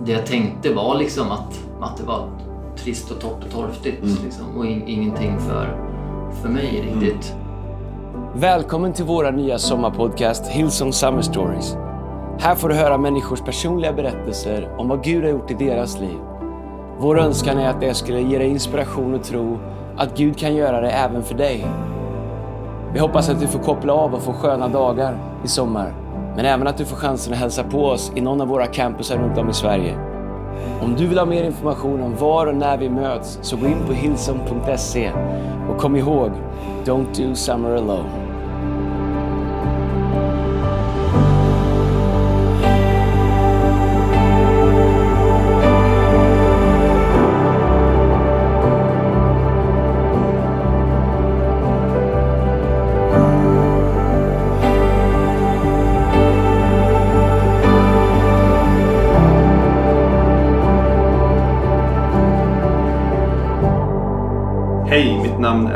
Det jag tänkte var liksom att, att det var trist och torrt och torftigt Mm. liksom, och in, ingenting för, för mig riktigt. Välkommen till våra nya sommarpodcast Hillsong Summer Stories. Här får du höra människors personliga berättelser om vad Gud har gjort i deras liv. Vår önskan är att det skulle ge dig inspiration och tro att Gud kan göra det även för dig. Vi hoppas att du får koppla av och få sköna dagar i sommar. Men även att du får chansen att hälsa på oss i någon av våra campusar runt om i Sverige. Om du vill ha mer information om var och när vi möts så gå in på hillsong.se och kom ihåg, don't do summer alone.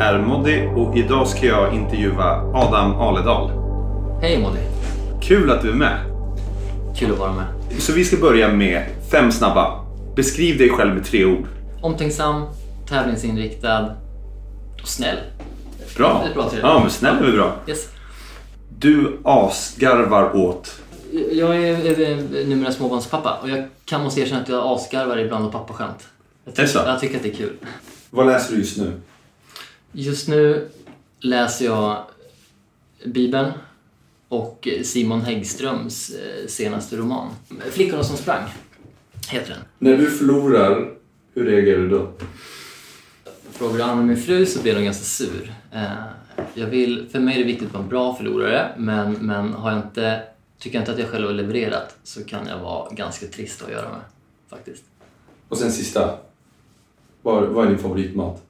Är Moddy och idag ska jag intervjua Adam Aledal. Hej Molly! Kul att du är med. Kul att vara med. Så vi ska börja med fem snabba. Beskriv dig själv med tre ord. Omtänksam, tävlingsinriktad och snäll. Bra. Det är bra. Ja, men snäll är väl bra. Yes. Du asgarvar åt. Jag är, numera småbarnspappa och jag kan måste erkänna att jag asgarvar ibland åt pappaskämt. Jag, Det är så? jag tycker att det är kul. Vad läser du just nu? Just nu läser jag Bibeln och Simon Häggströms eh, senaste roman. Flickorna som sprang, heter den. När du förlorar, hur reagerar du då? Frågar du Anna min fru så blir hon ganska sur. Eh, Jag vill, för mig är det viktigt att vara en bra förlorare men, men har jag inte, tycker jag inte att jag själv har levererat så kan jag vara ganska trist att göra med. Faktiskt. Och sen sista. Vad, vad är din favoritmat?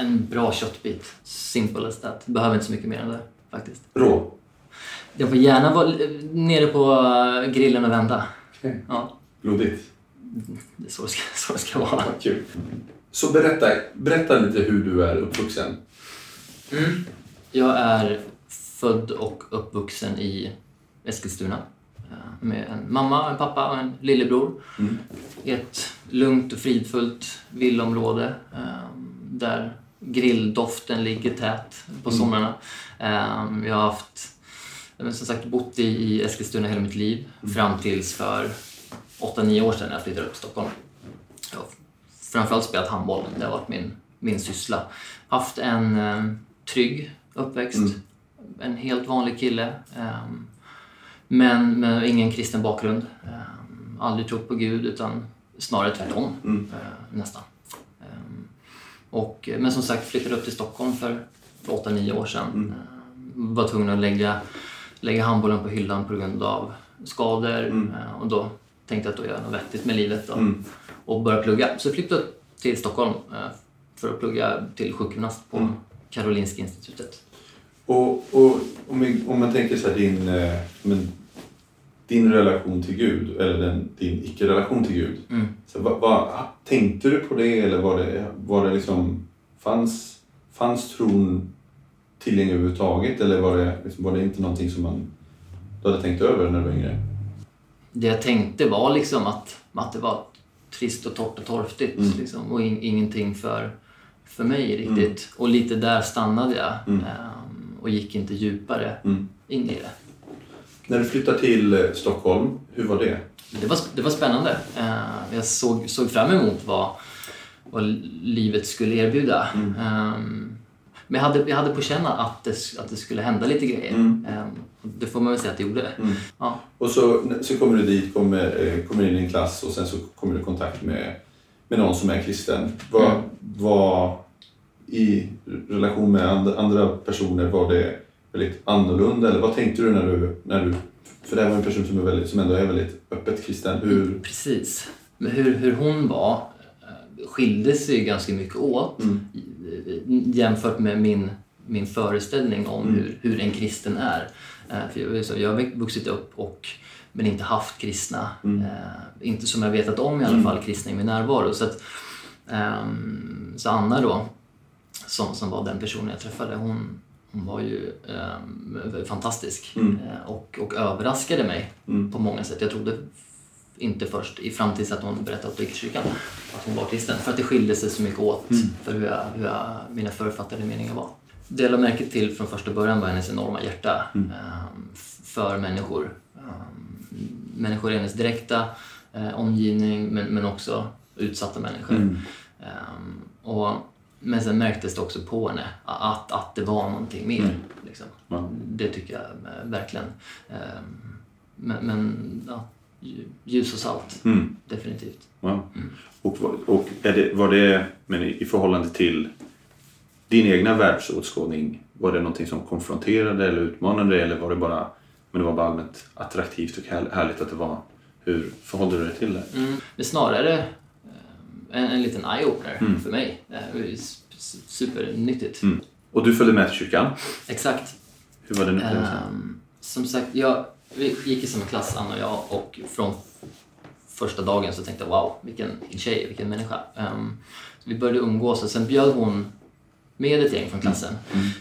En bra köttbit. Simple as that. Behöver inte så mycket mer än det faktiskt. Rå. Den får gärna vara nere på eh, grillen och vända. Okej. Ja, Blodigt. det är så det ska, så det ska vara. Kul. Så berätta, berätta lite hur du är uppvuxen. Mm. Jag är född och uppvuxen i Eskilstuna eh, med en mamma, en pappa och en lillebror. Mm. Ett lugnt och fridfullt villaområde eh, där grilldoften ligger tät på somrarna. Eh, Jag har haft, som sagt bott i, Eskilstuna hela mitt liv fram tills för 8-9 år sedan när jag flyttade upp till Stockholm. Jag har framförallt spelat handboll. Det har varit min, min syssla. Haft en eh, trygg uppväxt. Mm. En helt vanlig kille. Eh, men med ingen kristen bakgrund. Eh, aldrig trott på Gud utan snarare tvärtom. Mm. Nästan. Eh, och, men som sagt flyttade upp till Stockholm för, för 8-9 år sedan. Mm. Eh, var tvungen att lägga, lägga handbollen på hyllan på grund av skador. Mm. Eh, och då tänkte jag att då gör jag något vettigt med livet. Då Mm. och började plugga. Så jag flyttade till Stockholm eh, för att plugga till sjukgymnast på Mm. Karolinska institutet. Och, och om, vi, om man tänker så här, din, eh, men, din relation till Gud, eller den, din icke-relation till Gud. Mm. Så vad, vad, tänkte du på det eller var det, var det liksom, fanns, fanns tron tillgänglig överhuvudtaget eller var det, liksom, var det inte någonting som man, du hade tänkt över när du var yngre? Det jag tänkte var liksom att, att det var trist och torrt och torftigt Mm. liksom, och in, ingenting för, för mig riktigt. Och lite där stannade jag Mm. ehm, och gick inte djupare Mm. in i det. När du flyttade till eh, Stockholm, hur var det? Det var, det var spännande. Eh, jag såg, såg fram emot vad, vad livet skulle erbjuda. Mm. Ehm, men jag hade, jag hade på känn att det, att det skulle hända lite grejer. Mm. Ehm, det får man väl säga att det gjorde. Mm. Ja. Och så, så kommer du dit, kommer, eh, kommer in i en klass och sen så kommer du i kontakt med, med någon som är kristen. Vad, Mm. vad i relation med and, andra personer, var det väldigt annorlunda? Eller vad tänkte du när du, när du för det här var en person som, är väldigt, som ändå är väldigt öppet kristen. Hur, Precis. Men hur, hur hon var eh, skilde sig ganska mycket åt Mm. i- jämfört med min, min föreställning om Mm. hur, hur en kristen är. Eh, För jag, jag har vuxit upp och men inte haft kristna. Mm. Eh, inte som jag vetat om i alla Mm. fall, kristna i min närvaro. Så, att, ehm, så Anna då, som, som var den personen jag träffade, hon var ju ehm, fantastisk Mm. eh, och, och överraskade mig Mm. på många sätt. Jag trodde, inte först i fram tills att hon berättade på kyrkan att hon var kristen. För att det skilde sig så mycket åt för hur, jag, hur jag, mina författade meningar var. Det jag lade märke till från första början var hennes enorma hjärta ehm, f- för människor. Ehm, människor i hennes direkta eh, omgivning men, men också utsatta människor. Ehm, och, men sen märktes det också på henne att, att det var någonting mer. Liksom. Ja. Det tycker jag eh, verkligen. Ehm, men men ja, lj- ljus och salt, Mm. definitivt. Ja. Och, vad- och är det, var det, men i förhållande till din egna världsåskådning, var det någonting som konfronterade eller utmanade dig eller var det bara, men det var bara allmänt attraktivt och här- härligt att det var? Hur förhåller du dig till det? Mm. Snarare en, en liten eye-opener Mm. för mig. Supernyttigt. Mm. Och du följde med till kyrkan. Exakt. Hur var den upplevelsen? Ehm, som sagt, jag, vi gick i samma klass, Anna och jag, och från första dagen så tänkte jag wow, vilken tjej, vilken människa. Ehm, så vi började umgås och sen bjöd hon med ett gäng från klassen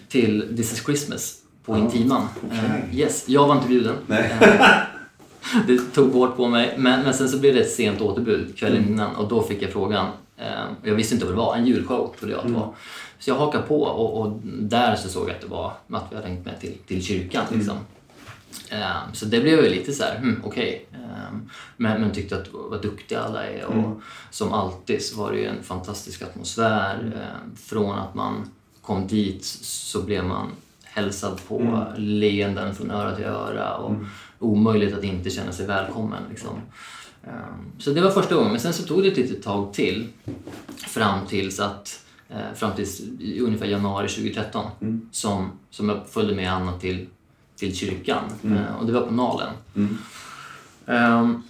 till This is Christmas på Intiman. okej. Ehm, yes, jag var inte bjuden. Det tog hårt på mig, men, men sen så blev det ett sent återbud kvällen innan och då fick jag frågan. Ehm, jag visste inte vad det var, en julshow trodde jag att det var. Så jag hakade på och, och där så såg jag att det var att vi hade hängt med till, till kyrkan. Liksom. Ehm, så det blev ju lite så här, hmm, okej. Ehm, men, men tyckte att vad duktiga alla är och som alltid så var det ju en fantastisk atmosfär. Ehm, från att man kom dit så blev man hälsad på, leenden från öra till öra och omöjligt att inte känna sig välkommen. Liksom. Ehm, Så det var första gången, men sen så tog det ett litet tag till fram tills att eh, fram tills ungefär januari 2013 som, som jag följde med Anna till, till kyrkan Eh, och det var på Nalen. Ehm,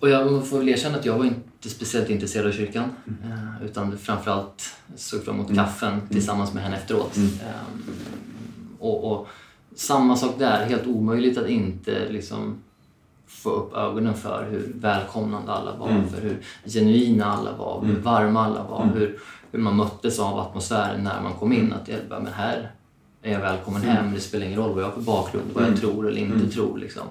och jag får väl erkänna att jag var inte speciellt intresserad av kyrkan eh, utan framförallt såg fram emot kaffen tillsammans med henne efteråt. Ehm, och, och samma sak där, helt omöjligt att inte liksom få upp ögonen för hur välkomnande alla var, för hur genuina alla var, hur varma alla var, hur, hur man möttes av atmosfären när man kom in. Att jag bara, men här är jag välkommen hem, det spelar ingen roll vad jag har för bakgrund, vad jag tror eller inte tror. Liksom.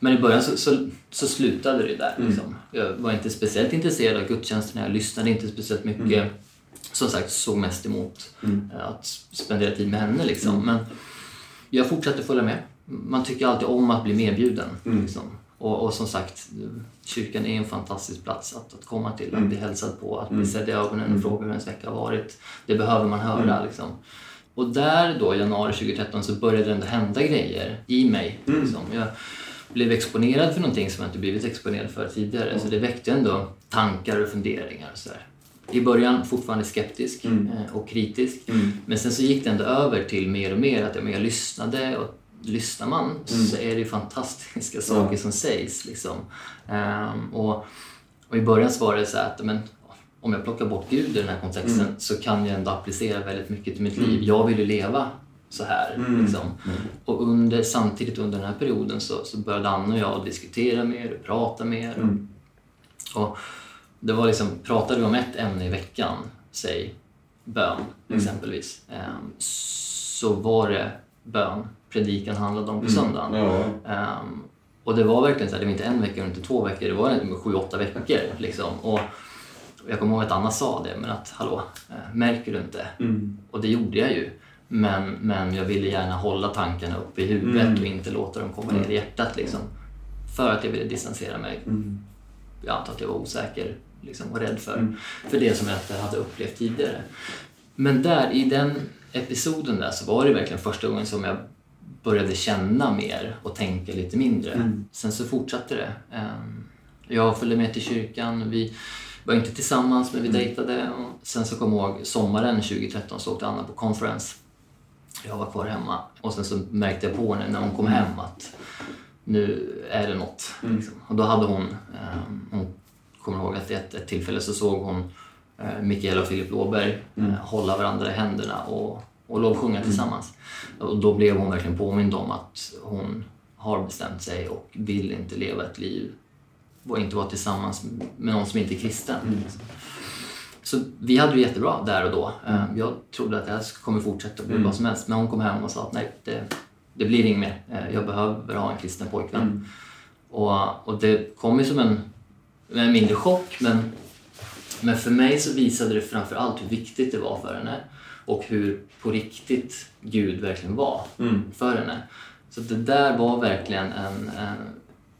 Men i början så, så, så slutade det där. Liksom. Jag var inte speciellt intresserad av gudstjänsterna, jag lyssnade inte speciellt mycket. Som sagt, såg mest emot eh, att spendera tid med henne. Liksom. Men jag fortsatte följa med. Man tycker alltid om att bli medbjuden. Liksom. Och, och som sagt, kyrkan är en fantastisk plats att, att komma till, att bli hälsad på, att bli sedd i ögonen och fråga hur ens vecka har varit. Det behöver man höra. Liksom. Och där då, i januari 2013, så började det ändå hända grejer i mig. Liksom. Jag blev exponerad för någonting som jag inte blivit exponerad för tidigare. Så det väckte ändå tankar och funderingar. Och så där. I början fortfarande skeptisk eh, och kritisk. Men sen så gick det ändå över till mer och mer att jag lyssnade och lyssnar man så är det ju fantastiska saker som sägs. Liksom. Ehm, och, och i början så var det så här att men, om jag plockar bort Gud i den här kontexten så kan jag ändå applicera väldigt mycket till mitt liv. Jag vill ju leva så här. Liksom. Och under, samtidigt under den här perioden så, så började Anna och jag diskutera mer och prata mer. Och, och det var liksom, pratade vi om ett ämne i veckan, säg bön exempelvis, ehm, så var det bön predikan handlade om på söndagen. Ja. Ehm, och det var verkligen så här, det var inte en vecka och inte två veckor, det var sju, åtta veckor. Liksom. Och jag kommer ihåg att Anna sa det, men att hallå, eh, märker du inte? Och det gjorde jag ju. Men, men jag ville gärna hålla tankarna uppe i huvudet och inte låta dem komma ner i hjärtat. Liksom. För att jag ville distansera mig. Jag antar att jag var osäker liksom, och rädd för, för det som jag inte hade upplevt tidigare. Men där, i den episoden där så var det verkligen första gången som jag började känna mer och tänka lite mindre. Sen så fortsatte det. Ehm, Jag följde med till kyrkan. Vi var inte tillsammans, men vi dejtade. Och sen så kom jag ihåg sommaren 2013 så åkte Anna på conference. Jag var kvar hemma och sen så märkte jag på henne när hon kom hem att nu är det något. Liksom. Och då hade hon, ehm, hon kommer ihåg att ett, ett tillfälle så såg hon eh, Mikaela och Filip Låberg eh, hålla varandra i händerna och, och lovsjunga tillsammans. Och då blev hon verkligen påmind om att hon har bestämt sig och vill inte leva ett liv och inte vara tillsammans med någon som inte är kristen. Så vi hade det jättebra där och då. Eh, Jag trodde att det här kommer fortsätta bli vad som helst. Men hon kom hem och sa att nej, det, det blir inget mer. Eh, Jag behöver ha en kristen pojkvän. Och, och det kom ju som en, en mindre chock men, men för mig så visade det framför allt hur viktigt det var för henne och hur på riktigt Gud verkligen var Mm. för henne. Så det där var verkligen en, en,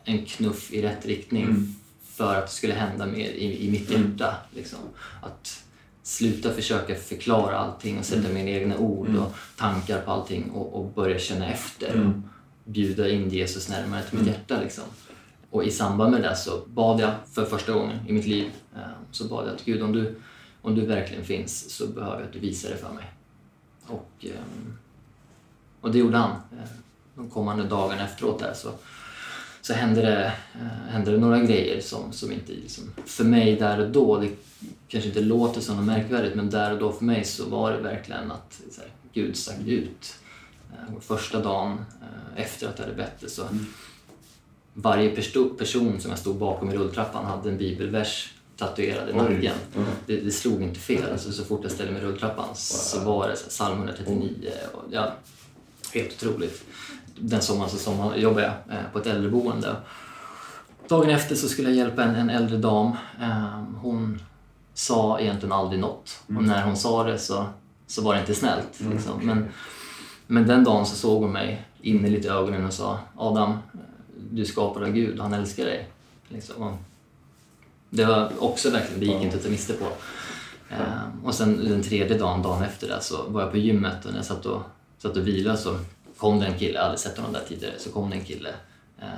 en knuff i rätt riktning Mm. För att det skulle hända mer i, i mitt hjärta. Liksom. Att sluta försöka förklara allting och sätta mina egna ord och tankar på allting och, och börja känna efter och Mm. bjuda in Jesus närmare till mitt hjärta. Liksom. Och i samband med det så bad jag för första gången i mitt liv eh, så bad jag att Gud om du, om du verkligen finns så behöver jag att du visar det för mig. Och, ehm, och det gjorde han. Eh, De kommande dagarna efteråt där så, så hände, det, eh, hände det några grejer som, som inte liksom, för mig där och då, det kanske inte låter som något märkvärdigt men där och då för mig så var det verkligen att så här, Gud stack ut. Eh, Första dagen eh, efter att jag hade bett det så varje persto- person som jag stod bakom i rulltrappan hade en bibelvers tatuerad i nacken. Mm. Det, det slog inte fel. Alltså, så fort jag ställde mig i rulltrappan så var det så psalm 139. Och, ja, helt otroligt. Den sommaren så sommar jobbade jag eh, på ett äldreboende. Dagen efter så skulle jag hjälpa en, en äldre dam. Eh, hon sa egentligen aldrig något. Och när hon sa det så, så var det inte snällt. Liksom. Men, men den dagen så såg hon mig innerligt i ögonen och sa Adam, du är skapad av Gud och han älskar dig. Liksom. Det var också verkligen, det gick inte att ta miste på. Ehm, och sen den tredje dagen, dagen efter det, så var jag på gymmet och när jag satt och, satt och vilade så kom det en kille, jag hade sett honom där tidigare, så kom det en kille ehm,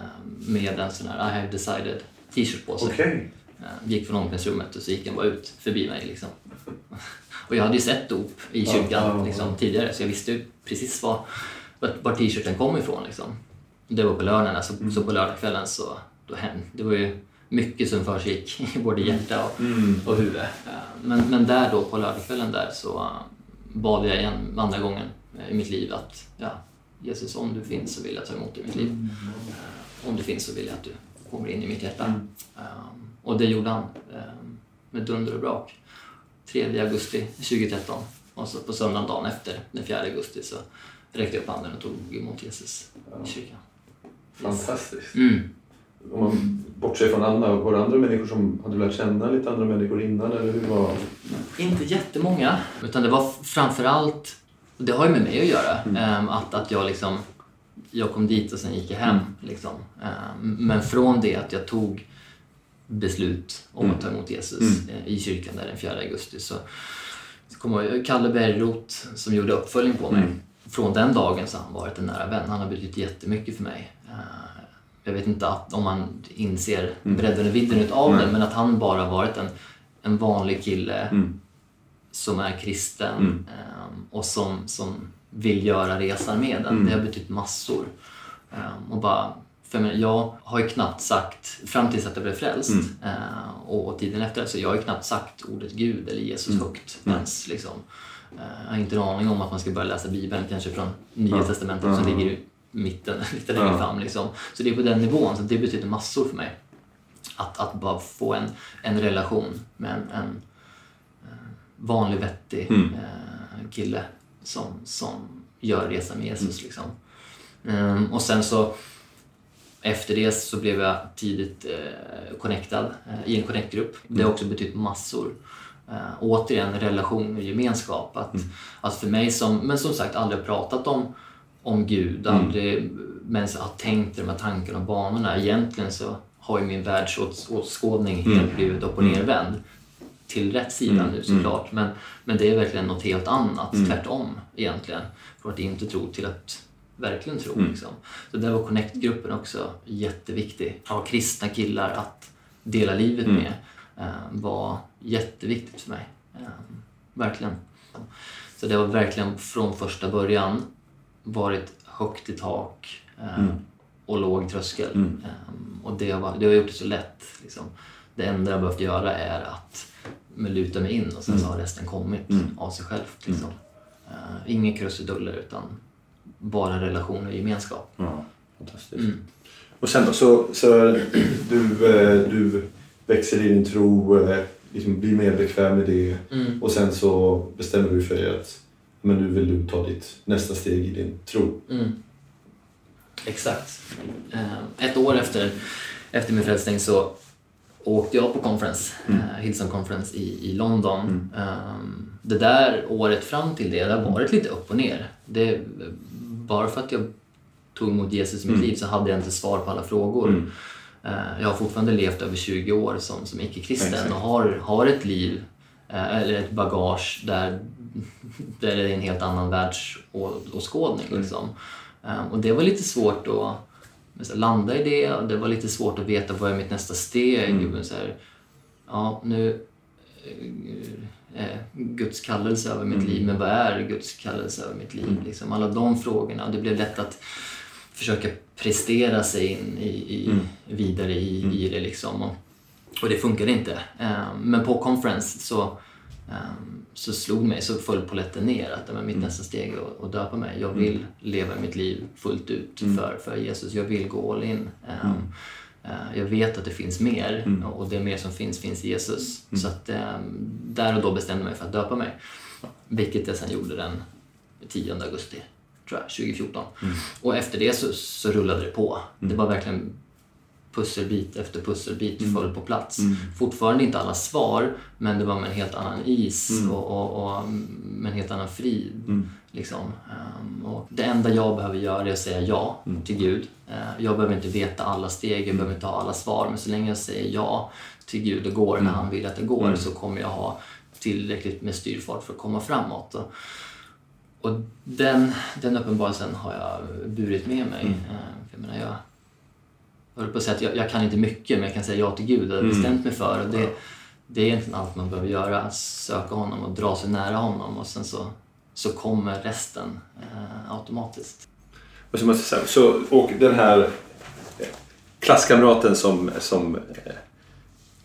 med en sån här I have decided t-shirt på sig. Okej. Ehm, gick från omklädningsrummet och så gick han bara ut förbi mig. Liksom. Och jag hade ju sett dop i kyrkan liksom, tidigare så jag visste ju precis var, var, t-shirten kom ifrån. Liksom. Det var på lördagen, så, så på lördagskvällen så då hände, det var ju mycket som försiggick i både hjärta och, Mm. och huvud. Eh, Men, men där då på lördagskvällen där så bad jag igen andra gången eh, i mitt liv att ja, Jesus om du finns så vill jag ta emot dig i mitt liv. Eh, Om du finns så vill jag att du kommer in i mitt hjärta. Eh, Och det gjorde han eh, med dunder och brak. 3 augusti 2013 och så på söndagen dagen efter den 4 augusti så räckte jag upp handen och tog emot Jesus i kyrkan. Fantastiskt. Mm. Om man bortser från Anna, var det andra människor som hade lärt känna lite andra människor innan? Eller hur var... Inte jättemånga, utan det var framför allt, och det har ju med mig att göra, ehm, att, att jag liksom jag kom dit och sen gick jag hem. Liksom. Ehm, Men från det att jag tog beslut om att ta emot Jesus eh, i kyrkan där den 4 augusti så, så kom jag, Kalle Bergroth som gjorde uppföljning på mig. Från den dagen så har han varit en nära vän. Han har betytt jättemycket för mig. Eh, Jag vet inte att, om man inser bredden och vidden utav det men att han bara varit en, en vanlig kille som är kristen ehm, och som, som vill göra resan med den. Det har betytt massor. Ehm, och bara, för jag, menar, jag har ju knappt sagt, fram tills att jag blev frälst eh, och, och tiden efter, så jag har ju knappt sagt ordet Gud eller Jesus högt ens. Liksom. Jag har inte en aning om att man ska börja läsa Bibeln kanske från Nya Testamentet som ligger i mitten, lite längre Ja. fram. Liksom. Så det är på den nivån, så det betyder massor för mig. Att, att bara få en, en relation med en, en vanlig vettig eh, kille som, som gör resan med Jesus. Liksom. Ehm, och sen så efter det så blev jag tidigt eh, connectad eh, i en connectgrupp. Det har också betytt massor. Eh, återigen relation och gemenskap. Att, att för mig som, men som sagt aldrig pratat om, om Gud, aldrig men så har tänkt de här tankarna och banorna. Egentligen så har ju min världsåskådning helt blivit upp och nervänd till rätt sida nu såklart. Men, men det är verkligen något helt annat, tvärtom egentligen. Från att inte tro till att verkligen tro. Liksom. Så där var Connect-gruppen också jätteviktig. Ha kristna killar att dela livet med eh, var jätteviktigt för mig. Eh, verkligen. Så det var verkligen från första början varit högt i tak eh, och låg tröskel. Eh, och det har, det har gjort det så lätt. Liksom. Det enda jag behövt göra är att men luta mig in och sen så har resten kommit av sig självt. Liksom. Eh, inga krusiduller utan bara relation och gemenskap. Ja, fantastiskt. Mm. Och sen då, så, så du, eh, du växer i din tro, eh, liksom blir mer bekväm med det Mm. och sen så bestämmer du för dig att men nu vill du ta ditt nästa steg i din tro. Mm. Exakt. Ett år efter, efter min frälsning så åkte jag på conference, Mm. eh, Hillsong Conference i, i London. Eh, Det där året fram till det, det har varit lite upp och ner. Det, bara för att jag tog emot Jesus i mitt liv så hade jag inte svar på alla frågor. Mm. Eh, Jag har fortfarande levt över 20 år som, som icke-kristen och har, har ett liv eh, eller ett bagage där, där det är en helt annan världsåskådning. Mm. Liksom. Eh, Och det var lite svårt att så här, landa i det och det var lite svårt att veta vad är mitt nästa steg. Mm. Så här, ja, nu eh, eh, Guds kallelse över mitt liv, men vad är Guds kallelse över mitt liv? Liksom, alla de frågorna. Det blev lätt att försöka prestera sig in i, i, vidare i, i det. Liksom. Och, och det funkade inte. Eh, men på conference så, eh, så slog mig, så föll polletten ner att men mitt nästa steg är att, att döpa mig. Jag vill leva mitt liv fullt ut för, för Jesus. Jag vill gå all in. Eh, eh, jag vet att det finns mer och det mer som finns, finns i Jesus. Så att eh, där och då bestämde jag mig för att döpa mig. Vilket jag sen gjorde den 10 augusti, tror jag, 2014. Och efter det så, så rullade det på. Det var verkligen pusselbit efter pusselbit föll på plats. Fortfarande inte alla svar, men det var med en helt annan is och, och, och med en helt annan frid. Liksom. Ehm, och det enda jag behöver göra är att säga ja till Gud. Eh, jag behöver inte veta alla steg, jag behöver inte ha alla svar, men så länge jag säger ja till Gud och går när han vill att det går så kommer jag ha tillräckligt med styrfart för att komma framåt. Och, och den, den uppenbarelsen har jag burit med mig. Eh, Jag menar, jag höll på att säga att jag, jag kan inte mycket, men jag kan säga ja till Gud. Det har jag bestämt mig för. Och det, det är egentligen allt man behöver göra. Söka honom och dra sig nära honom. Och sen så, så kommer resten eh, automatiskt. Och så, måste säga, så, och den här klasskamraten som, som eh,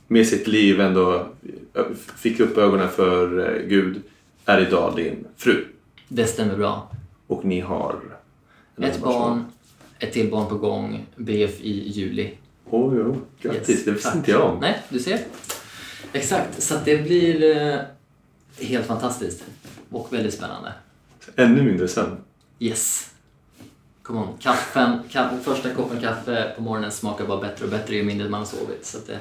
med sitt liv ändå eh, fick upp ögonen för eh, Gud är idag din fru. Det stämmer bra. Och ni har Ett barn. barn, ett till barn på gång, BF i juli. Oj, oj, grattis. Yes, det visste inte jag om. Nej, du ser. Exakt, så att det blir eh, helt fantastiskt. Och väldigt spännande. Ännu mindre sen. Yes. Come on. Kaffen, ka- första koppen kaffe på morgonen smakar bara bättre och bättre ju mindre man har sovit. Så det,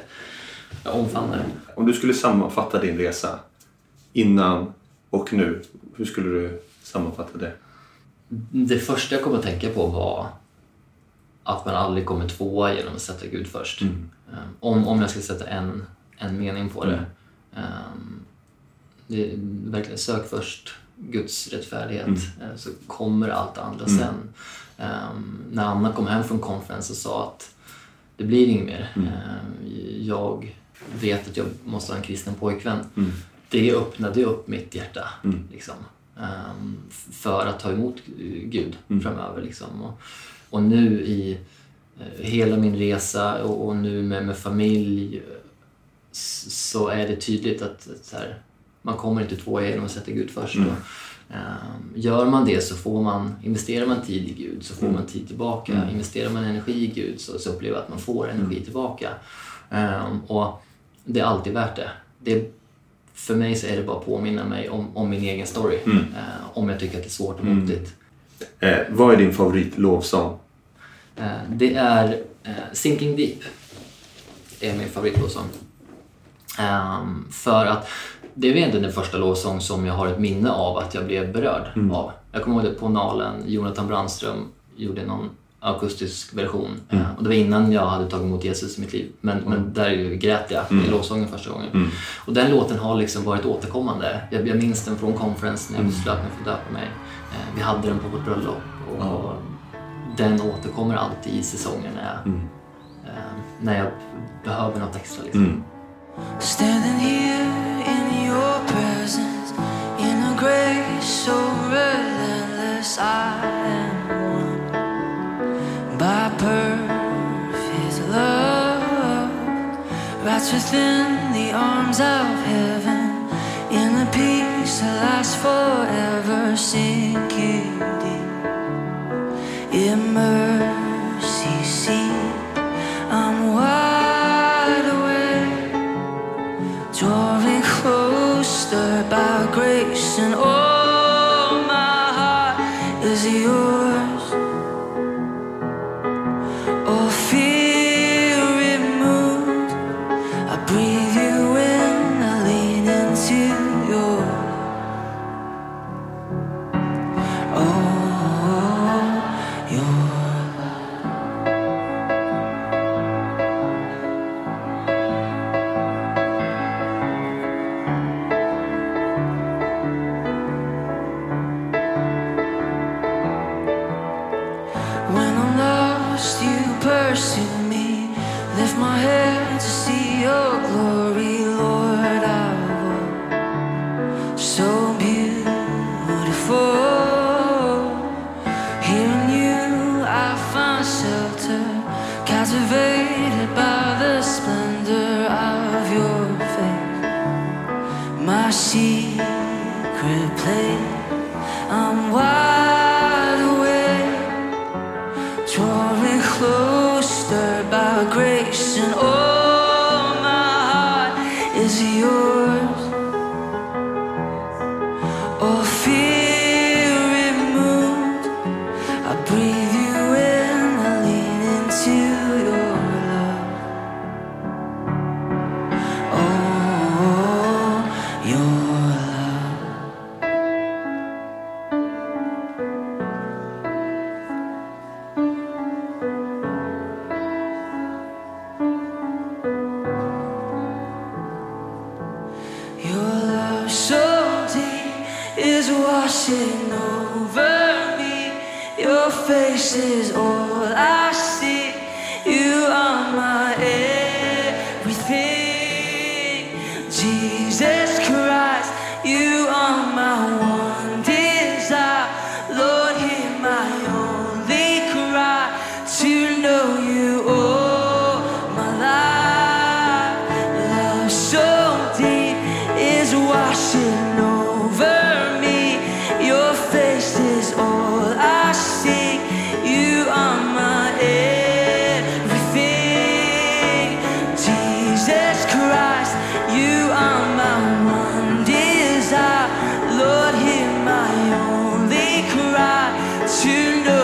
jag omfamnar det. Om du skulle sammanfatta din resa innan och nu, hur skulle du sammanfatta det? Det första jag kom att tänka på var att man aldrig kommer tvåa genom att sätta Gud först. Um, Om, om jag ska sätta en, en mening på det. Um, det verkligen sök först Guds rättfärdighet eh, så kommer allt andra sen. Um, när Anna kom hem från konferens och sa att det blir inget mer. Um, jag vet att jag måste ha en kristen pojkvän. Det öppnade upp mitt hjärta. Liksom, um, f- för att ta emot Gud framöver. Liksom. Och, och nu i eh, hela min resa och, och nu med, med familj så är det tydligt att, här, man kommer inte tvåa genom att sätta Gud först. Och, ehm, gör man det så får man, investerar man tid i Gud så får man tid tillbaka. Investerar man energi i Gud så, så upplever jag att man får energi tillbaka. Ehm, och det är alltid värt det. det. För mig så är det bara att påminna mig om, om min egen story. Eh, om jag tycker att det är svårt och motigt. Eh, vad är din favoritlovsång? Eh, det är eh, Sinking Deep. Det är min favoritlåtsång. Ehm, för att det är egentligen den första lovsång som jag har ett minne av att jag blev berörd av. Jag kommer ihåg det på Nalen, Jonathan Brandström gjorde någon akustisk version. Eh, och det var innan jag hade tagit emot Jesus i mitt liv. Men, men där ju grät jag i lovsången första gången. Och den låten har liksom varit återkommande. Jag, jag minns den från conference när jag beslöt mig för att döpa mig. Eh, vi hade den på vårt bröllop. Och, den återkommer alltid i säsongen när jag, eh, när jag behöver något extra. Liksom. Standing Wrapped within the arms of heaven, in a peace that lasts forever, sinking deep. In mercy seat, I'm wide awake. Drawing closer by grace, and all my heart is yours. someday is washing over me. Your face is all I see. you know